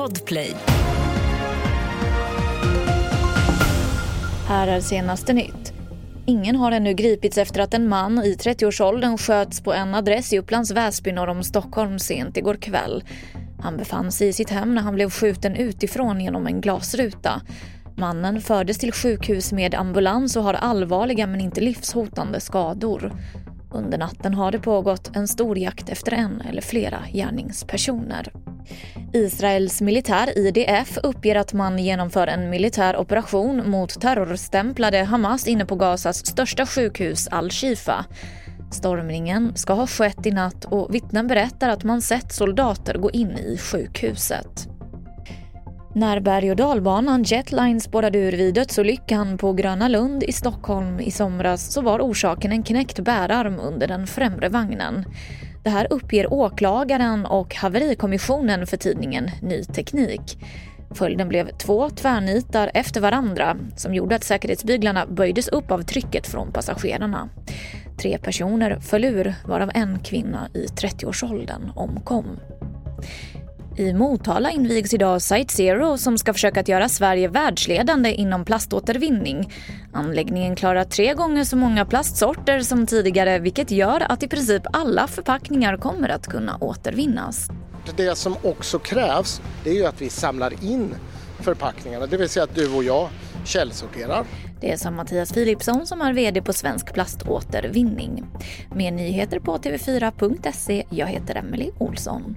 Podplay. Här är senaste nytt. Ingen har ännu gripits efter att en man i 30-årsåldern sköts på en adress i Upplands Väsby norr om Stockholm sent igår kväll. Han befann sig i sitt hem när han blev skjuten utifrån genom en glasruta. Mannen fördes till sjukhus med ambulans och har allvarliga men inte livshotande skador. Under natten har det pågått en stor jakt efter en eller flera gärningspersoner. Israels militär IDF uppger att man genomför en militär operation mot terrorstämplade Hamas inne på Gazas största sjukhus Al-Shifa. Stormningen ska ha skett i natt och vittnen berättar att man sett soldater gå in i sjukhuset. När berg och dalbanan Jetline spårade ur vid dödsolyckan på Gröna Lund i Stockholm i somras så var orsaken en knäckt bärarm under den främre vagnen. Det här uppger åklagaren och haverikommissionen för tidningen Ny Teknik. Följden blev två tvärnitar efter varandra som gjorde att säkerhetsbyglarna böjdes upp av trycket från passagerarna. Tre personer föll ur, varav en kvinna i 30-årsåldern omkom. I Motala invigs idag Site Zero som ska försöka att göra Sverige världsledande inom plaståtervinning. Anläggningen klarar tre gånger så många plastsorter som tidigare vilket gör att i princip alla förpackningar kommer att kunna återvinnas. Det som också krävs det är ju att vi samlar in förpackningarna, det vill säga att du och jag källsorterar. Det sa Mattias Philipsson som är VD på Svensk Plaståtervinning. Mer nyheter på tv4.se. Jag heter Emily Olsson.